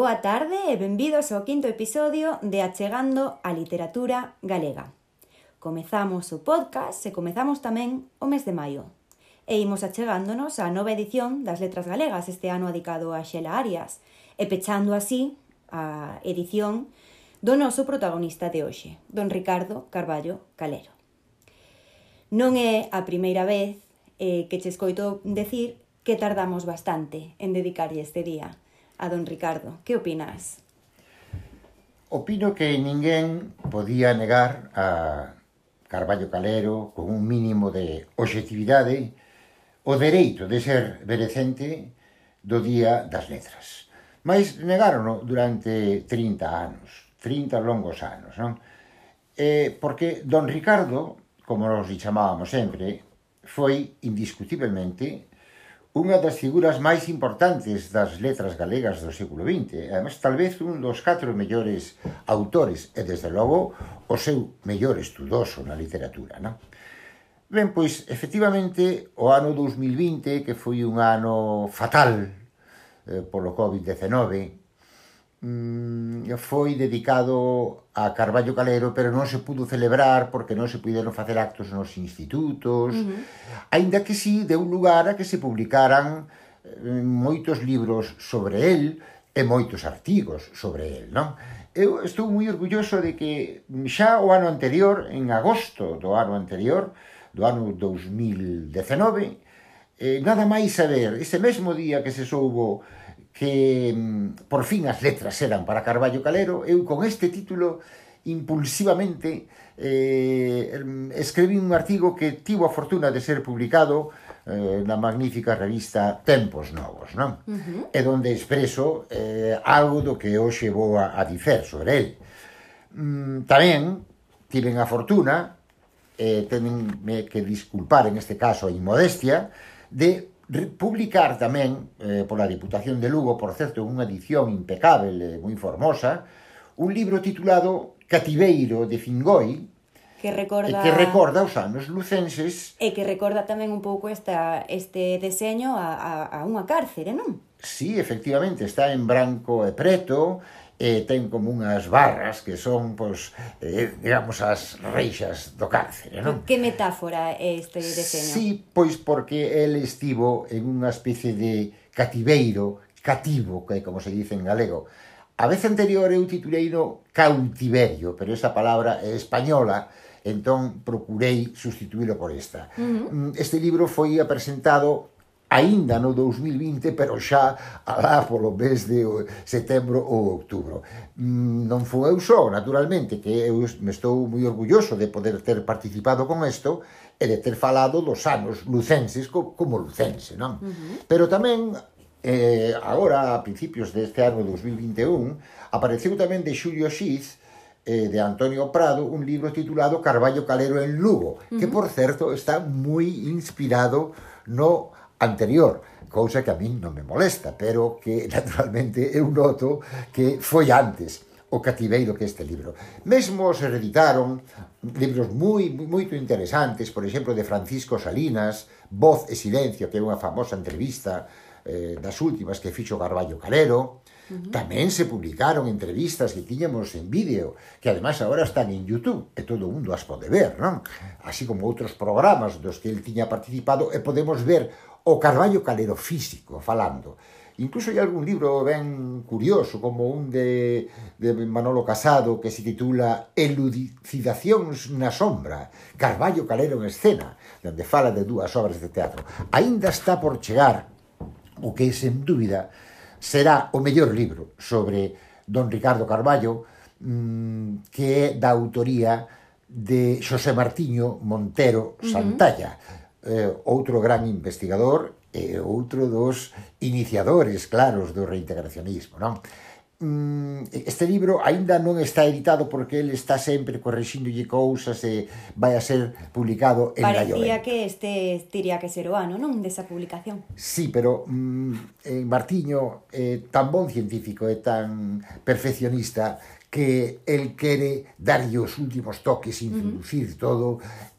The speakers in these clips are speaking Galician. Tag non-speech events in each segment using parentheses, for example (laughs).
Boa tarde e benvidos ao quinto episodio de Achegando a Literatura Galega. Comezamos o podcast e comezamos tamén o mes de maio. E imos achegándonos á nova edición das Letras Galegas este ano dedicado a Xela Arias e pechando así a edición do noso protagonista de hoxe, don Ricardo Carballo Calero. Non é a primeira vez eh, que che escoito decir que tardamos bastante en dedicarlle este día a don Ricardo. Que opinas? Opino que ninguén podía negar a Carballo Calero con un mínimo de objetividade o dereito de ser merecente do Día das Letras. Mas negarono durante 30 anos, 30 longos anos, non? Eh, porque don Ricardo, como nos chamávamos sempre, foi indiscutiblemente unha das figuras máis importantes das letras galegas do século XX, e además talvez un dos catro mellores autores e, desde logo, o seu mellor estudoso na literatura. Non? Ben, pois, efectivamente, o ano 2020, que foi un ano fatal eh, polo COVID-19, mm, foi dedicado a Carballo Calero, pero non se pudo celebrar porque non se puderon facer actos nos institutos, uh -huh. aínda que si sí, deu lugar a que se publicaran eh, moitos libros sobre el e moitos artigos sobre el, non? Eu estou moi orgulloso de que xa o ano anterior, en agosto do ano anterior, do ano 2019, eh, nada máis saber, ese mesmo día que se soubo que mm, por fin as letras eran para Carballo Calero, eu con este título impulsivamente eh, escribí un artigo que tivo a fortuna de ser publicado eh, na magnífica revista Tempos Novos, non? Uh -huh. E donde expreso eh, algo do que hoxe vou a, a dicer sobre el. Mm, tamén tiven a fortuna, eh, teñenme que disculpar en este caso a inmodestia, de publicar tamén eh, pola Diputación de Lugo, por certo, unha edición impecável e eh, moi formosa, un libro titulado Cativeiro de Fingoi, que recorda eh, que recorda os anos lucenses e que recorda tamén un pouco esta este deseño a, a, a unha cárcere, non? Sí, efectivamente, está en branco e preto, eh, ten como unhas barras que son, pois, eh, digamos, as reixas do cárcere, non? Que metáfora é este deseño? Sí, pois porque el estivo en unha especie de cativeiro, cativo, que é como se dice en galego. A vez anterior eu tituleino cautiverio, pero esa palabra é española, entón procurei sustituílo por esta. Uh -huh. Mm, este libro foi apresentado aínda no 2020, pero xa alá polo mes de setembro ou outubro. Mm, non foi eu só, naturalmente, que eu me estou moi orgulloso de poder ter participado con isto e de ter falado dos anos lucenses como lucense, non? Uh -huh. Pero tamén eh, agora, a principios deste ano 2021, apareceu tamén de Xulio Xiz, eh, de Antonio Prado un libro titulado Carballo Calero en Lugo, uh -huh. que por certo está moi inspirado no anterior cousa que a min non me molesta, pero que (laughs) naturalmente eu noto que foi antes o cativeiro que este libro. Mesmo se reeditaron libros moi, moito interesantes, por exemplo, de Francisco Salinas, Voz e Silencio, que é unha famosa entrevista eh, das últimas que fixo Garballo Calero, Uh -huh. Tamén se publicaron entrevistas que tiñamos en vídeo, que además agora están en YouTube, e todo o mundo as pode ver, non? Así como outros programas dos que el tiña participado, e podemos ver o Carballo Calero físico falando. Incluso hai algún libro ben curioso, como un de, de Manolo Casado, que se titula Elucidacións na sombra, Carballo Calero en escena, onde fala de dúas obras de teatro. Ainda está por chegar o que, sen dúbida, será o mellor libro sobre don Ricardo Carballo, mm, que é da autoría de Xosé Martiño Montero Santalla. Uh -huh eh, outro gran investigador e outro dos iniciadores claros do reintegracionismo, non? Mm, este libro aínda non está editado porque ele está sempre corrixíndolle cousas e vai a ser publicado en Parecía Parecía que este tiría que ser o ano, non? Desa publicación. Sí, pero mm, eh, Martiño é eh, tan bon científico e tan perfeccionista que el quere darlle os últimos toques, introducir uh -huh. todo,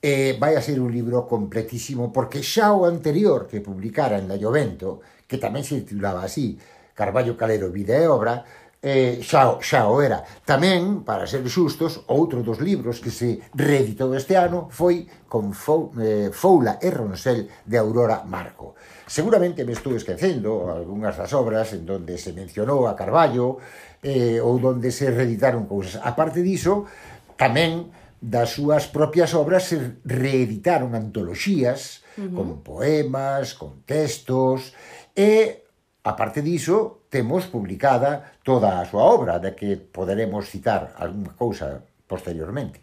eh, vai a ser un libro completísimo, porque xa o anterior que publicara en La Jovento, que tamén se titulaba así, Carballo Calero, Vida e Obra, eh, xa, xa o era. Tamén, para ser xustos, outro dos libros que se reeditou este ano foi con Fou, eh, Foula e Ronsel de Aurora Marco. Seguramente me estou esquecendo algunhas das obras en donde se mencionou a Carballo, eh, ou donde se reeditaron cousas. A parte diso, tamén das súas propias obras se reeditaron antoloxías uh -huh. con poemas, con textos e a parte diso temos publicada toda a súa obra da que poderemos citar algunha cousa posteriormente.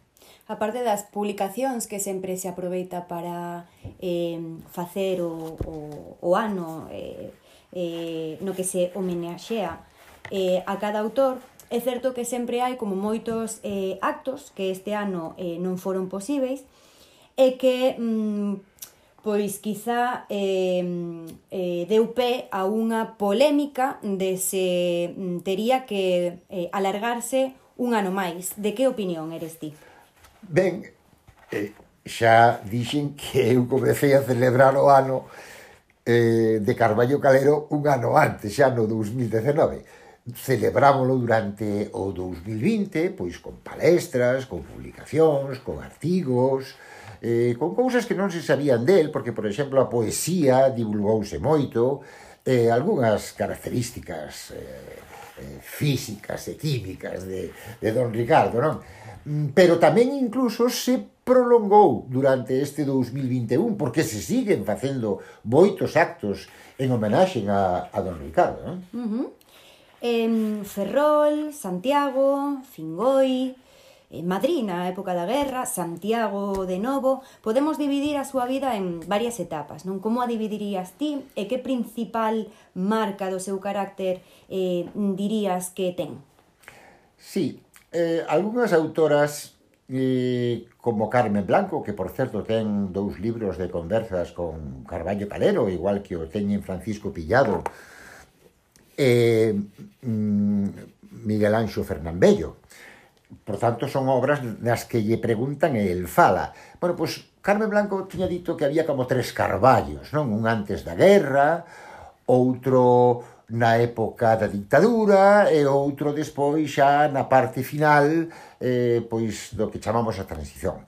A parte das publicacións que sempre se aproveita para eh, facer o, o, o ano eh, eh, no que se homenaxea eh, a cada autor, é certo que sempre hai como moitos eh, actos que este ano eh, non foron posíveis e que mm, pois quizá eh, eh, deu pé a unha polémica de se mm, tería que eh, alargarse un ano máis. De que opinión eres ti? Ben, eh, xa dixen que eu comecei a celebrar o ano eh, de Carballo Calero un ano antes, xa no 2019 celebrámolo durante o 2020, pois con palestras, con publicacións, con artigos, eh, con cousas que non se sabían del, porque, por exemplo, a poesía divulgouse moito, eh, algunhas características eh, eh, físicas e químicas de, de Don Ricardo, non? Mm, pero tamén incluso se prolongou durante este 2021, porque se siguen facendo moitos actos en homenaxe a, a Don Ricardo, non? Uh -huh. En Ferrol, Santiago, Fingoi, en eh, Madrid na época da guerra, Santiago de novo, podemos dividir a súa vida en varias etapas, non? Como a dividirías ti e que principal marca do seu carácter eh, dirías que ten? Sí, eh, algunhas autoras eh, como Carmen Blanco, que por certo ten dous libros de conversas con Carballo Calero, igual que o teñen Francisco Pillado, eh, Miguel Anxo Fernambello. Por tanto, son obras nas que lle preguntan e el fala. Bueno, pois Carmen Blanco tiña dito que había como tres carballos, non? Un antes da guerra, outro na época da dictadura e outro despois xa na parte final eh, pois do que chamamos a transición.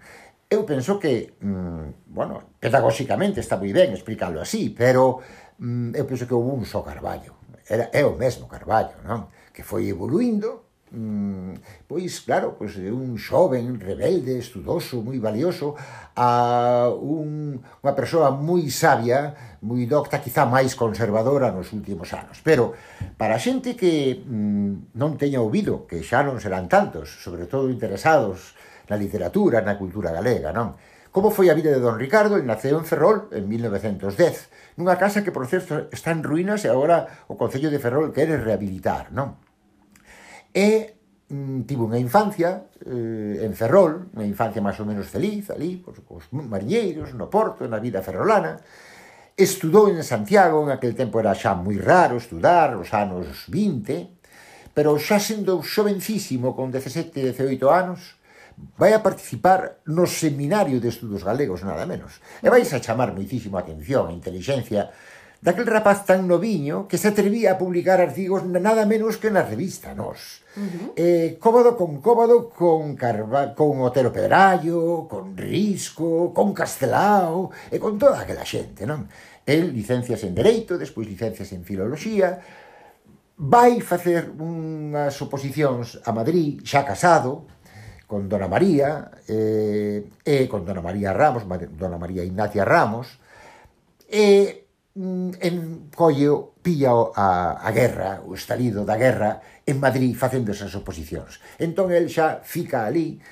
Eu penso que, mm, bueno, pedagóxicamente está moi ben explicarlo así, pero mm, eu penso que houve un só carballo era, é o mesmo Carballo, non? Que foi evoluindo, mm, pois claro, pois de un xoven rebelde, estudoso, moi valioso, a un, unha persoa moi sabia, moi docta, quizá máis conservadora nos últimos anos. Pero para a xente que mm, non teña ouvido, que xa non serán tantos, sobre todo interesados na literatura, na cultura galega, non? Como foi a vida de don Ricardo? El naceu en Ferrol en 1910, nunha casa que, por certo, está en ruínas e agora o Concello de Ferrol quere rehabilitar, non? E mm, tivo unha infancia eh, en Ferrol, unha infancia máis ou menos feliz, ali, pois, cos mariñeiros, no Porto, na vida ferrolana, Estudou en Santiago, en aquel tempo era xa moi raro estudar, os anos 20, pero xa sendo xovencísimo, con 17, 18 anos, vai a participar no Seminario de Estudos Galegos, nada menos. E vais a chamar moitísimo a atención a inteligencia daquel rapaz tan noviño que se atrevía a publicar artigos nada menos que na revista Nos. Uh -huh. eh, cómodo con cómodo con, Carva, con Otero Pedrallo, con Risco, con Castelao e con toda aquela xente, non? El licencias en Dereito, despois licencias en Filoloxía, vai facer unhas oposicións a Madrid, xa casado, con Dona María, eh, e con Dona María Ramos, Dona María Ignacia Ramos, e mm, en collo pilla a, a guerra, o estalido da guerra en Madrid facendo esas oposicións. Entón el xa fica ali,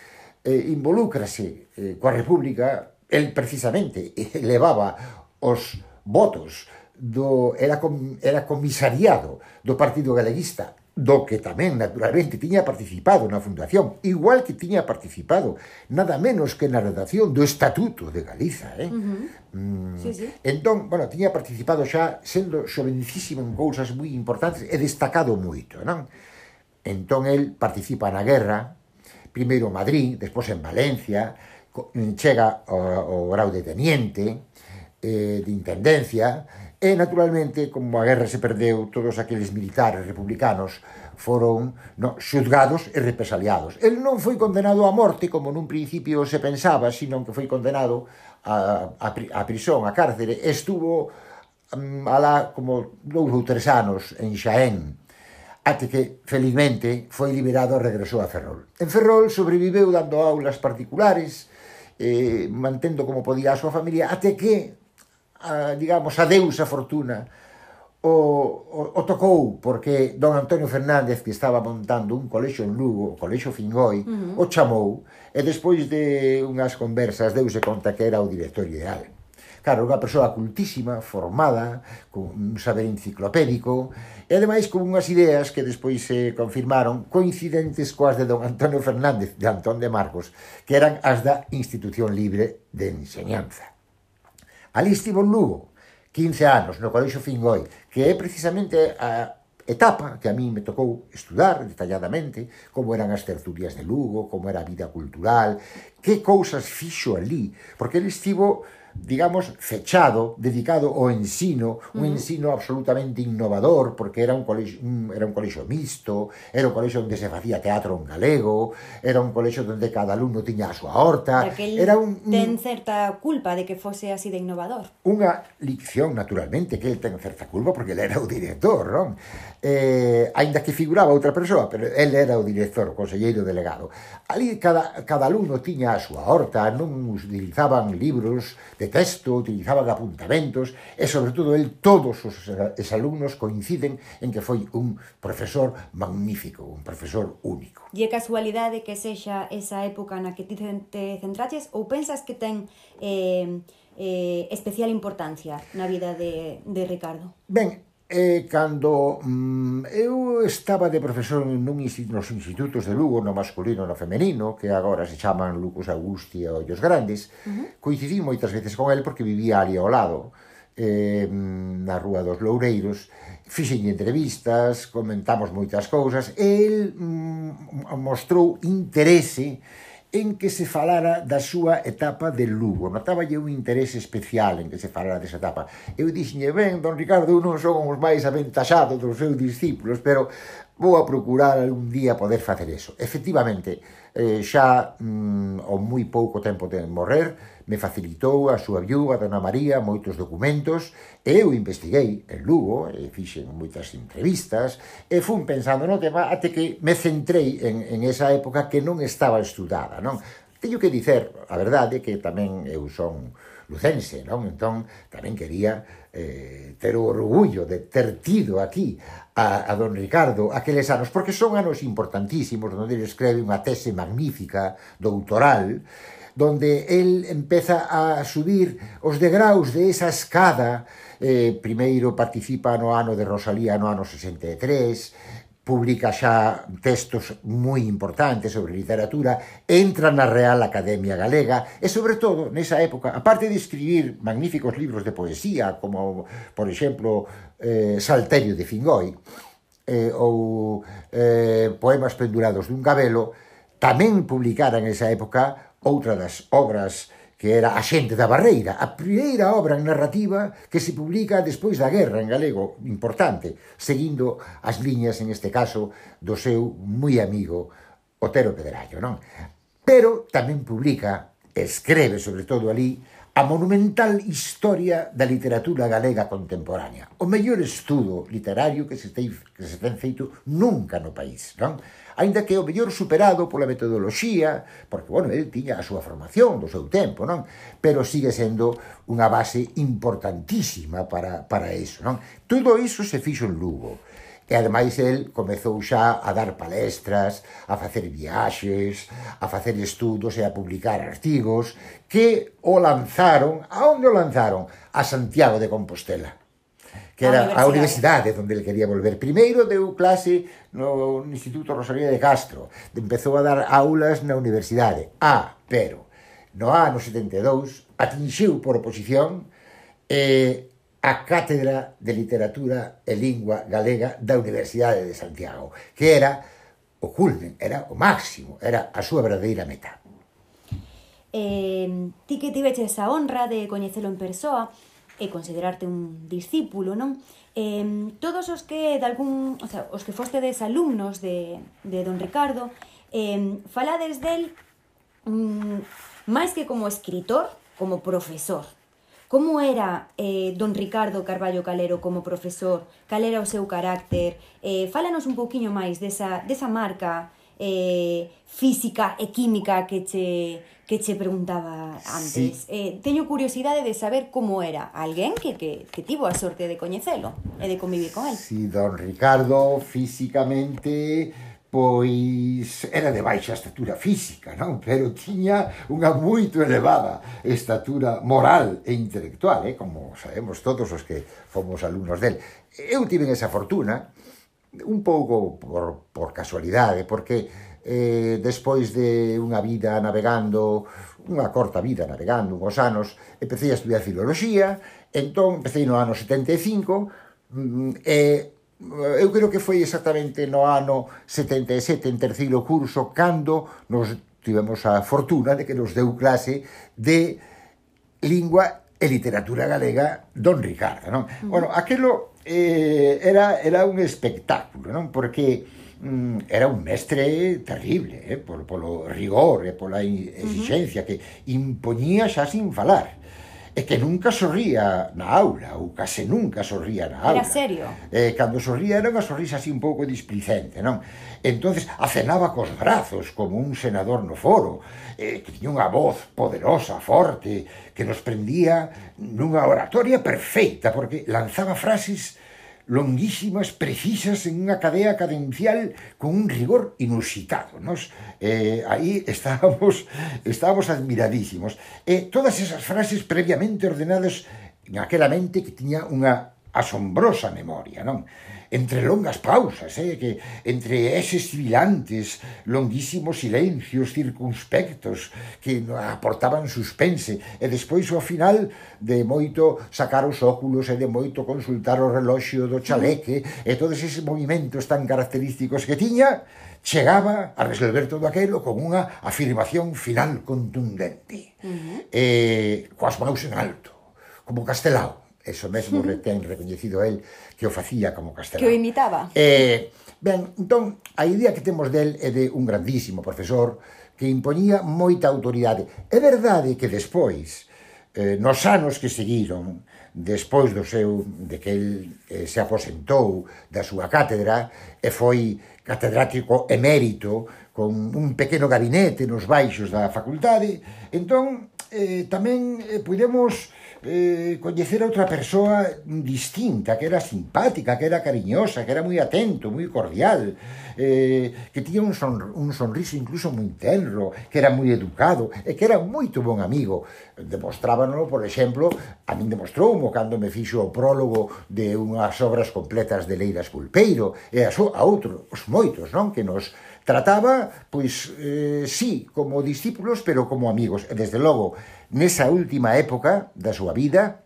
eh, involúcrase eh, coa República, el precisamente (laughs) levaba os votos do era com, era comisariado do Partido Galeguista do que tamén naturalmente tiña participado na fundación, igual que tiña participado nada menos que na redacción do Estatuto de Galiza, eh? Uh -huh. mm, sí, sí. Entón, bueno, tiña participado xa sendo xovencísimo en cousas moi importantes e destacado moito, non? Entón el participa na guerra, primeiro en Madrid, despois en Valencia, chega ao, ao grau de teniente, eh, de intendencia, E, naturalmente, como a guerra se perdeu, todos aqueles militares republicanos foron no, xuzgados e represaliados. El non foi condenado a morte, como nun principio se pensaba, sino que foi condenado a, a, a prisón, a cárcere. Estuvo um, alá como dous ou tres anos en Xaén, até que, felizmente, foi liberado e regresou a Ferrol. En Ferrol sobreviveu dando aulas particulares, eh, mantendo como podía a súa familia, até que a, digamos, a Deus a fortuna o, o, o tocou porque don Antonio Fernández que estaba montando un colexo en Lugo, o colexo Fingoi, uh -huh. o chamou e despois de unhas conversas deuse conta que era o director ideal. Claro, unha persoa cultísima, formada, con un saber enciclopédico, e ademais con unhas ideas que despois se confirmaron coincidentes coas de don Antonio Fernández, de Antón de Marcos, que eran as da institución libre de enseñanza. Ali estivo en Lugo, 15 anos, no Colexo Fingoi, que é precisamente a etapa que a mí me tocou estudar detalladamente como eran as tertulias de Lugo, como era a vida cultural, que cousas fixo ali, porque ele estivo digamos, fechado, dedicado ao ensino, un ensino absolutamente innovador, porque era un colexo, un, era un colexo mixto, era un colexo onde se facía teatro en galego, era un colexo onde cada alumno tiña a súa horta, era un, un... ten certa culpa de que fose así de innovador. Unha licción, naturalmente, que el ten certa culpa, porque ele era o director, non? Eh, ainda que figuraba outra persoa, pero el era o director, o conselleiro delegado. Ali cada, cada alumno tiña a súa horta, non utilizaban libros de de texto, utilizaban apuntamentos e, sobre todo, el todos os exalumnos coinciden en que foi un profesor magnífico, un profesor único. E é casualidade que sexa esa época na que ti te centraches ou pensas que ten eh, eh, especial importancia na vida de, de Ricardo? Ben, E cando mm, eu estaba de profesor nun nos institutos de Lugo, no masculino e no femenino, que agora se chaman Lucas Augusti e Ollos Grandes, uh -huh. coincidí moitas veces con el porque vivía ali ao lado, eh, na Rúa dos Loureiros, fixen entrevistas, comentamos moitas cousas, e el mm, mostrou interese en que se falara da súa etapa de Lugo. Notáballe un interese especial en que se falara desa etapa. Eu dixenlle, ben, don Ricardo, eu non son os máis aventaxados dos seus discípulos, pero vou a procurar algún día poder facer eso. Efectivamente, eh, xa mm, ao moi pouco tempo de morrer, me facilitou a súa viúva, Dona María, moitos documentos, e eu investiguei en Lugo, e fixen moitas entrevistas, e fun pensando no tema até que me centrei en, en esa época que non estaba estudada, non? Teño que dicer, a verdade, que tamén eu son lucense, non? Entón, tamén quería eh, ter o orgullo de ter tido aquí a, a don Ricardo aqueles anos, porque son anos importantísimos, onde ele escreve unha tese magnífica, doutoral, donde él empeza a subir os degraus de esa escada eh, primeiro participa no ano de Rosalía no ano 63 publica xa textos moi importantes sobre literatura, entra na Real Academia Galega e, sobre todo, nesa época, aparte de escribir magníficos libros de poesía, como, por exemplo, eh, Salterio de Fingoi, eh, ou eh, Poemas pendurados dun gabelo, tamén publicara en esa época outra das obras que era A xente da barreira, a primeira obra en narrativa que se publica despois da guerra en galego, importante, seguindo as liñas, en este caso, do seu moi amigo Otero Pedrallo, non? Pero tamén publica, escreve sobre todo ali, a monumental historia da literatura galega contemporánea. O mellor estudo literario que se, tem, que se ten feito nunca no país, non? Ainda que o mellor superado pola metodoloxía, porque, bueno, el tiña a súa formación do seu tempo, non? Pero sigue sendo unha base importantísima para, para eso, non? Todo iso se fixo en Lugo. E ademais el comezou xa a dar palestras, a facer viaxes, a facer estudos e a publicar artigos que o lanzaron, a onde o lanzaron? A Santiago de Compostela que era a universidade, a universidade onde ele quería volver. Primeiro deu clase no Instituto Rosalía de Castro, empezou a dar aulas na universidade. Ah, pero no ano 72 atinxiu por oposición eh, a Cátedra de Literatura e Lingua Galega da Universidade de Santiago, que era o culmen, era o máximo, era a súa verdadeira meta. Eh, ti que tiveches esa honra de coñecelo en persoa e considerarte un discípulo, non? Eh, todos os que de algún, o sea, os que fostedes alumnos de, de don Ricardo, eh, falades del mm, máis que como escritor, como profesor, Como era eh, don Ricardo Carballo Calero como profesor? Cal era o seu carácter? Eh, fálanos un pouquiño máis desa, desa marca eh, física e química que che, que che preguntaba antes. Sí. Eh, teño curiosidade de saber como era alguén que, que, que tivo a sorte de coñecelo e de convivir con él. Si, sí, don Ricardo físicamente pois era de baixa estatura física, non? Pero tiña unha moito elevada estatura moral e intelectual, eh? como sabemos todos os que fomos alumnos del. Eu tive esa fortuna, un pouco por, por casualidade, porque eh, despois de unha vida navegando, unha corta vida navegando, uns anos, empecé a estudiar filoloxía, entón empecé no ano 75, e mm, Eh, eu creo que foi exactamente no ano 77, en terceiro curso, cando nos tivemos a fortuna de que nos deu clase de lingua e literatura galega Don Ricardo. Non? Mm. Bueno, aquelo eh, era, era un espectáculo, non? porque mm, era un mestre terrible, eh? polo, polo rigor e pola exigencia uh -huh. que impoñía xa sin falar e que nunca sorría na aula, ou case nunca sorría na aula. Era serio? Eh, cando sorría era unha sorrisa así un pouco displicente, non? entonces acenaba cos brazos como un senador no foro, eh, que tiña unha voz poderosa, forte, que nos prendía nunha oratoria perfeita, porque lanzaba frases longuísimas, precisas, en unha cadea cadencial con un rigor inusitado. Nos, eh, aí estábamos, (laughs) estábamos admiradísimos. E eh, todas esas frases previamente ordenadas naquela mente que tiña unha asombrosa memoria, non? entre longas pausas, eh, que entre eses sibilantes, longuísimos silencios circunspectos que aportaban suspense, e despois ao final de moito sacar os óculos e de moito consultar o reloxio do chaleque, e todos eses movimentos tan característicos que tiña, chegaba a resolver todo aquilo con unha afirmación final contundente. Uh -huh. eh, coas maus en alto, como castelao eso mesmo (laughs) ten recoñecido el que o facía como castelán. Que o imitaba. Eh, ben, entón, a idea que temos del é de un grandísimo profesor que impoñía moita autoridade. É verdade que despois, eh, nos anos que seguiron, despois do seu de que el eh, se aposentou da súa cátedra e foi catedrático emérito con un pequeno gabinete nos baixos da facultade, entón eh, tamén eh, podemos eh, coñecer a outra persoa distinta, que era simpática, que era cariñosa, que era moi atento, moi cordial, eh, que tiña un, son, un sonriso incluso moi tenro, que era moi educado e que era moito bon amigo. Demostrábanolo, por exemplo, a min demostroumo cando me fixo o prólogo de unhas obras completas de Leiras Pulpeiro e a, so, a outros moitos, non? Que nos trataba, pois, eh, sí, como discípulos, pero como amigos. E, desde logo, nesa última época da súa vida,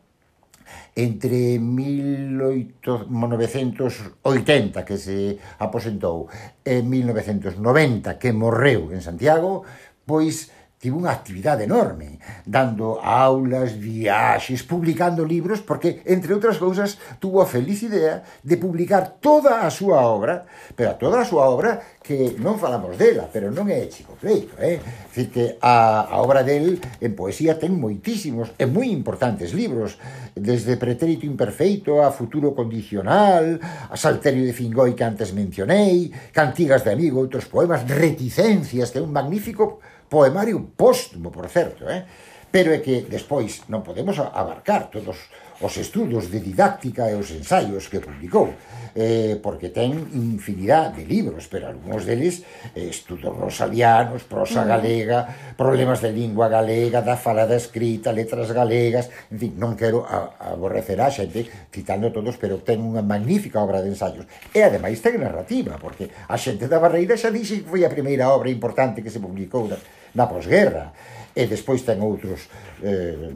entre 1980 que se aposentou e 1990 que morreu en Santiago, pois tivo unha actividade enorme, dando aulas, viaxes, publicando libros, porque, entre outras cousas, tuvo a feliz idea de publicar toda a súa obra, pero a toda a súa obra que non falamos dela, pero non é chico pleito, eh? Dicir que a, a obra del en poesía ten moitísimos e moi importantes libros, desde Pretérito Imperfeito a Futuro Condicional, a Salterio de Fingoi que antes mencionei, Cantigas de Amigo, outros poemas, Reticencias, que é un magnífico poemario póstumo, por certo, eh? pero é que despois non podemos abarcar todos os estudos de didáctica e os ensaios que publicou, eh, porque ten infinidad de libros, pero algúns deles eh, estudos rosalianos, prosa mm. galega, problemas de lingua galega, da falada escrita, letras galegas, en fin, non quero a, aborrecer a xente citando todos, pero ten unha magnífica obra de ensaios. E ademais ten narrativa, porque a xente da Barreira xa dixe que foi a primeira obra importante que se publicou da, na posguerra. E despois ten outros eh,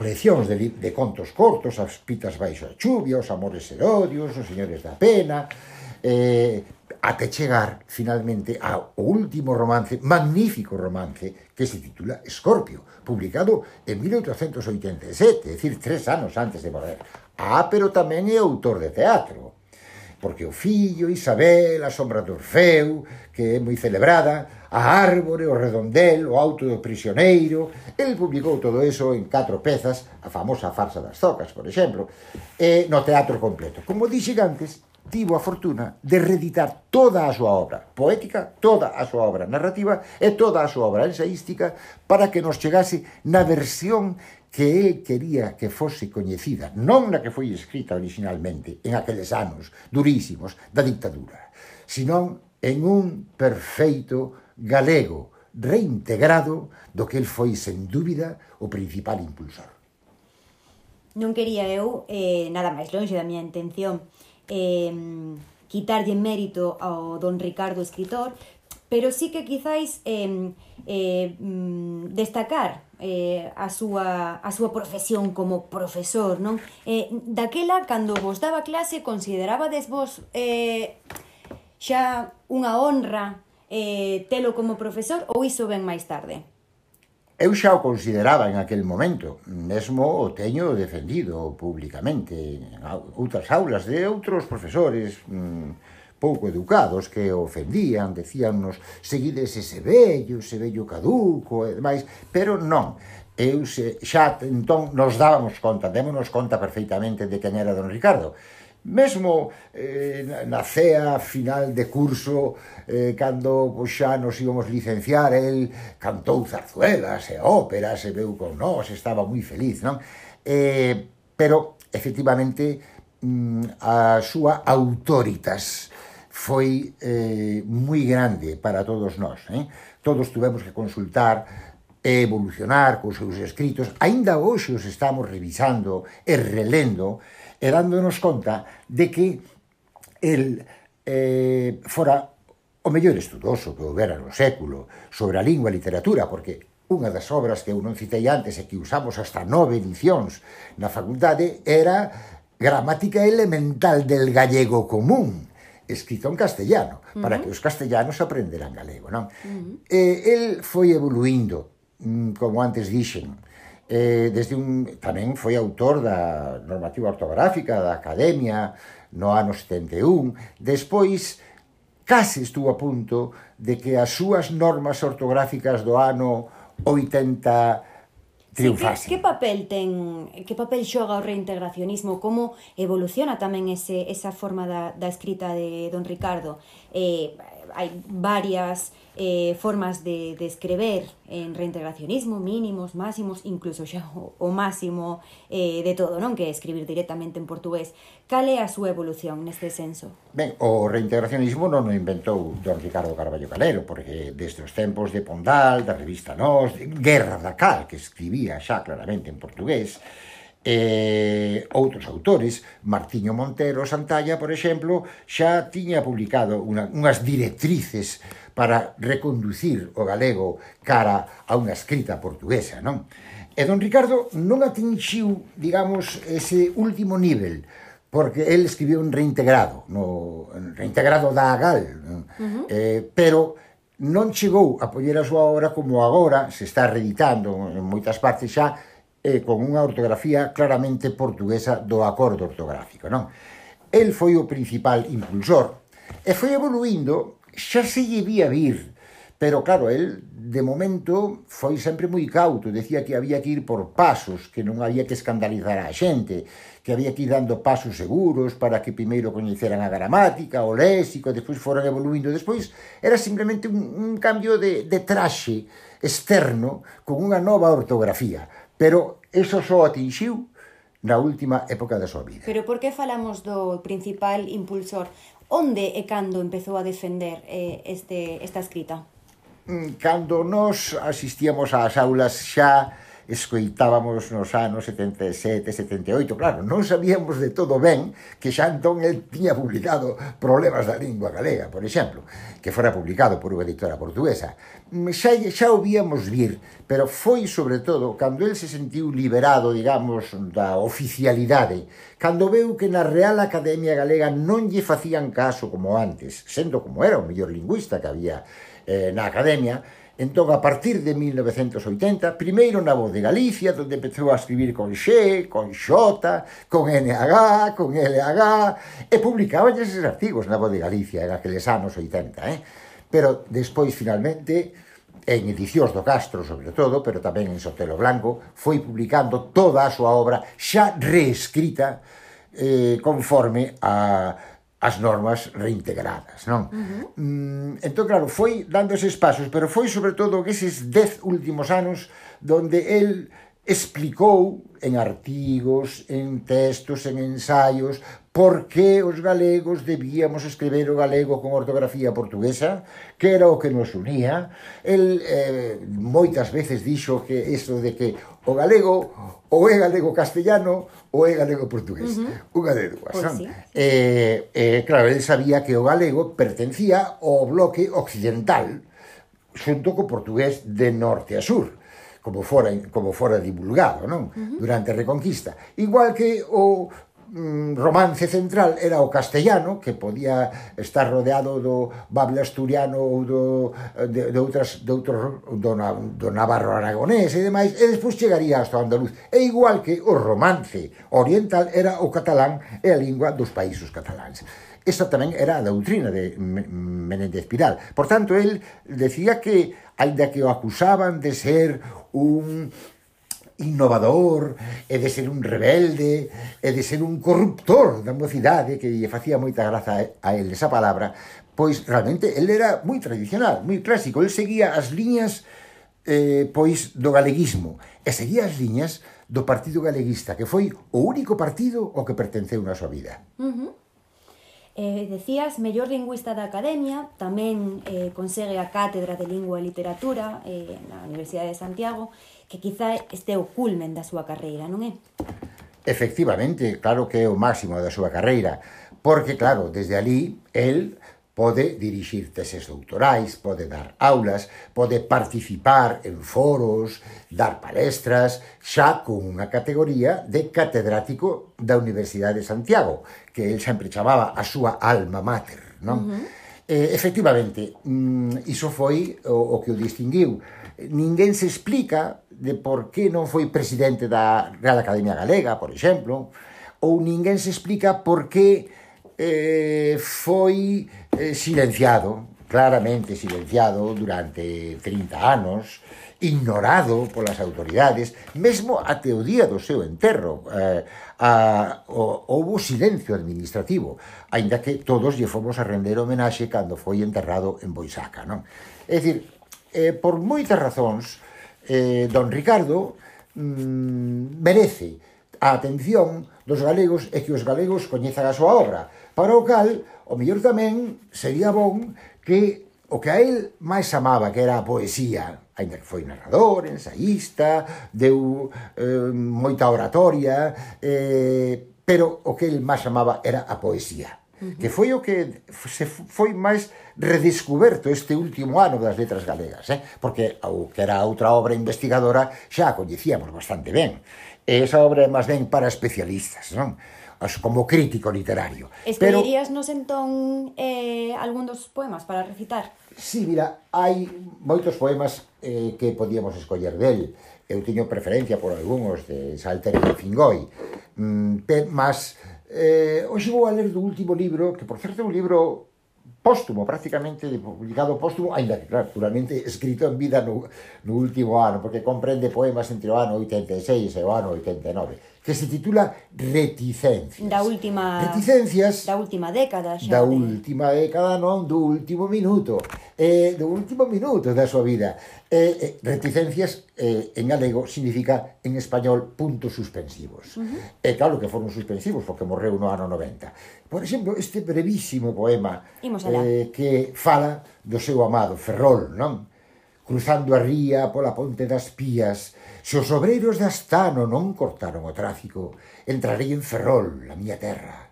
coleccións de, de contos cortos, as pitas baixo a chuvia, os amores e odios, os señores da pena, eh, até chegar finalmente ao último romance, magnífico romance, que se titula Escorpio, publicado en 1887, é dicir, tres anos antes de morrer. Ah, pero tamén é autor de teatro, porque o fillo, Isabel, a sombra de Orfeu, que é moi celebrada, a árbore, o redondel, o auto do prisioneiro. El publicou todo eso en catro pezas, a famosa farsa das zocas, por exemplo, e no teatro completo. Como dixen antes, tivo a fortuna de reeditar toda a súa obra poética, toda a súa obra narrativa e toda a súa obra ensaística para que nos chegase na versión que el quería que fose coñecida, non na que foi escrita originalmente en aqueles anos durísimos da dictadura, senón en un perfeito galego reintegrado do que el foi, sen dúbida, o principal impulsor. Non quería eu eh, nada máis longe da miña intención eh, quitarlle mérito ao don Ricardo escritor, pero sí que quizáis eh, eh, destacar eh, a, súa, a súa profesión como profesor, non? Eh, daquela, cando vos daba clase, considerabades vos eh, xa unha honra eh, telo como profesor ou iso ven máis tarde? Eu xa o consideraba en aquel momento, mesmo o teño defendido públicamente en outras aulas de outros profesores mmm, pouco educados que ofendían, decíannos seguides ese vello, ese vello caduco e demais, pero non, eu se, xa entón nos dábamos conta, démonos conta perfeitamente de quen era don Ricardo, mesmo eh, na cea final de curso eh, cando pois, xa nos íbamos licenciar el cantou zarzuelas e óperas e veu con nós estaba moi feliz non eh, pero efectivamente mm, a súa autoritas foi eh, moi grande para todos nós eh? todos tuvemos que consultar e evolucionar cos seus escritos, aínda hoxe os estamos revisando e relendo, e dándonos conta de que el eh, fora o mellor estudoso que houbera no século sobre a lingua e literatura, porque unha das obras que eu non citei antes e que usamos hasta nove edicións na facultade era Gramática elemental del gallego común, escrito en castellano, uh -huh. para que os castellanos aprenderan galego, non? Uh -huh. Eh, el foi evoluindo, mm, como antes dixen, eh, desde un, tamén foi autor da normativa ortográfica da Academia no ano 71. Despois, case estuvo a punto de que as súas normas ortográficas do ano 80 triunfase. Sí, que, que papel ten, que papel xoga o reintegracionismo, como evoluciona tamén ese esa forma da da escrita de Don Ricardo? Eh hay varias eh, formas de, de, escrever en reintegracionismo, mínimos, máximos, incluso xa o, o máximo eh, de todo, non? Que escribir directamente en portugués. Cal é a súa evolución neste senso? Ben, o reintegracionismo non o inventou don Ricardo Carballo Calero, porque desde os tempos de Pondal, da revista Nós, de Guerra da Cal, que escribía xa claramente en portugués, E outros autores, Martiño Montero Santalla, por exemplo, xa tiña publicado unha, unhas directrices para reconducir o galego cara a unha escrita portuguesa, non? E don Ricardo non atinxiu, digamos, ese último nivel, porque el escribiu un reintegrado, no reintegrado da Agal, non? uh -huh. eh, pero non chegou a poñer a súa obra como agora se está reeditando en moitas partes xa eh, con unha ortografía claramente portuguesa do acordo ortográfico, non? El foi o principal impulsor e foi evoluindo, xa se lle vía vir, pero claro, el de momento foi sempre moi cauto, decía que había que ir por pasos, que non había que escandalizar a xente, que había que ir dando pasos seguros para que primeiro coñeceran a gramática, o léxico, despois foran evoluindo. Despois era simplemente un, un cambio de, de traxe externo con unha nova ortografía Pero eso só atinxiu na última época da súa vida. Pero por que falamos do principal impulsor? Onde e cando empezou a defender eh, este, esta escrita? Mm, cando nos asistíamos ás aulas xa escoitábamos nos anos 77, 78, claro, non sabíamos de todo ben que xa entón el tiña publicado Problemas da Lingua Galega, por exemplo, que fora publicado por unha editora portuguesa. Xa, xa o víamos vir, pero foi sobre todo cando el se sentiu liberado, digamos, da oficialidade, cando veu que na Real Academia Galega non lle facían caso como antes, sendo como era o mellor lingüista que había eh, na Academia, Entón, a partir de 1980, primeiro na Voz de Galicia, donde empezou a escribir con X, con X, con NH, con LH, e publicaba eses artigos na Voz de Galicia, en aqueles anos 80, eh? Pero despois, finalmente, en edicións do Castro, sobre todo, pero tamén en Sotelo Blanco, foi publicando toda a súa obra xa reescrita eh, conforme a as normas reintegradas, non? Uh -huh. mm, entón, claro, foi dando eses pasos, pero foi sobre todo que eses dez últimos anos donde el explicou en artigos, en textos, en ensaios, por que os galegos debíamos escribir o galego con ortografía portuguesa, que era o que nos unía. El eh, moitas veces dixo que isto de que o galego ou é galego castellano ou é galego portugués. Uh -huh. Unha de dúas. Pues sí. eh, eh, claro, ele sabía que o galego pertencía ao bloque occidental xunto co portugués de norte a sur como fora, como fora divulgado non? Uh -huh. durante a Reconquista. Igual que o, romance central era o castellano, que podía estar rodeado do bable asturiano ou do, de, de outras, de outros, do, do navarro aragonés e demais, e despois chegaría hasta o andaluz. E igual que o romance oriental era o catalán e a lingua dos países cataláns. Esa tamén era a doutrina de Menéndez Pidal. Por tanto, el decía que, ainda que o acusaban de ser un innovador e de ser un rebelde e de ser un corruptor da mocidade que lle facía moita graza a él esa palabra pois realmente él era moi tradicional, moi clásico, él seguía as liñas eh, pois do galeguismo e seguía as liñas do Partido Galeguista, que foi o único partido ao que pertenceu na súa vida. Uh -huh. Eh, decías, mellor lingüista da Academia, tamén eh, consegue a Cátedra de Lingua e Literatura eh, na Universidade de Santiago, que quizá este o culmen da súa carreira, non é? Efectivamente, claro que é o máximo da súa carreira, porque claro, desde ali el pode dirixir teses doutorais, pode dar aulas, pode participar en foros, dar palestras, xa con unha categoría de catedrático da Universidade de Santiago, que el sempre chamaba a súa alma mater, non? Uh -huh. Eh, efectivamente, mm, iso foi o, o que o distinguiu. Ninguén se explica de por que non foi presidente da Real Academia Galega, por exemplo, ou ninguén se explica por que eh, foi eh, silenciado, claramente silenciado durante 30 anos, ignorado polas autoridades, mesmo até o día do seu enterro. Eh, a, o, houbo silencio administrativo, aínda que todos lle fomos a render homenaxe cando foi enterrado en Boisaca. Non? É dicir, eh, por moitas razóns, eh, don Ricardo mm, merece a atención dos galegos e que os galegos coñezan a súa obra, para o cal, o mellor tamén sería bon que o que a él máis amaba, que era a poesía, ainda que foi narrador, ensaísta, deu eh, moita oratoria, eh, pero o que el máis amaba era a poesía. -huh. que foi o que se foi máis redescoberto este último ano das letras galegas, eh? porque o que era outra obra investigadora xa a coñecíamos bastante ben. E esa obra é máis ben para especialistas, non? como crítico literario. Escollerías nos entón eh, algún dos poemas para recitar? Sí, mira, hai moitos poemas eh, que podíamos escoller del. Eu teño preferencia por algúns de Salter e Fingoi. Mm, mas Eh, hoxe vou a ler do último libro, que por certo é un libro póstumo, prácticamente publicado póstumo, ainda que naturalmente escrito en vida no, no último ano, porque comprende poemas entre o ano 86 e o ano 89 que se titula Reticencias. Da última Reticencias da última década xa. Da de... última década, non, do último minuto. Eh, do último minuto da súa vida. Eh, eh, reticencias eh, en galego significa en español puntos suspensivos. Uh -huh. E eh, claro que foron suspensivos porque morreu no ano 90. Por exemplo, este brevísimo poema eh, que fala do seu amado Ferrol, non? cruzando a ría pola ponte das pías, se os obreiros de Astano non cortaron o tráfico, entrarei en Ferrol, a miña terra.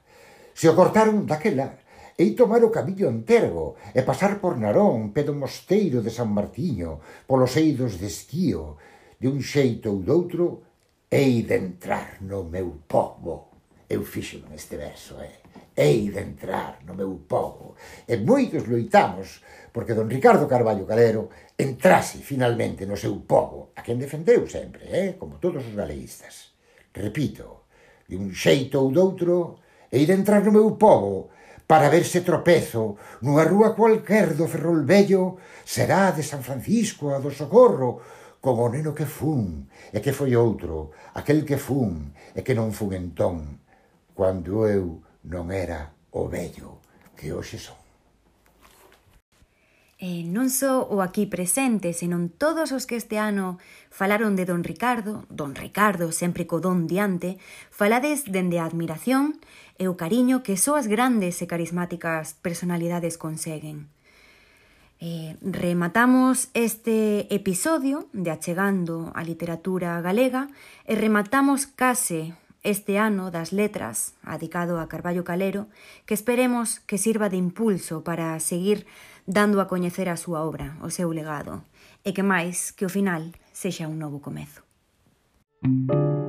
Se o cortaron daquela, ei tomar o camiño entergo e pasar por Narón, pedo mosteiro de San Martiño, polos eidos de esquío, de un xeito ou doutro, hei de entrar no meu povo. Eu fixo neste verso, eh? Hei de entrar no meu povo. E moitos loitamos porque don Ricardo Carballo Calero entrase finalmente no seu povo, a quen defendeu sempre, eh? como todos os galeístas. Repito, de un xeito ou doutro, hei de entrar no meu povo para ver se tropezo nunha rúa cualquer do Ferrol Vello será de San Francisco a do Socorro como o neno que fun e que foi outro aquel que fun e que non fun entón cando eu non era o vello que hoxe son eh, non só o aquí presente, senón todos os que este ano falaron de Don Ricardo, Don Ricardo sempre co don diante, falades dende a admiración e o cariño que só as grandes e carismáticas personalidades conseguen. Eh, rematamos este episodio de Achegando a Literatura Galega e rematamos case este ano das letras, adicado a Carballo Calero, que esperemos que sirva de impulso para seguir dando a coñecer a súa obra, o seu legado, e que máis que o final sexa un novo comezo. Música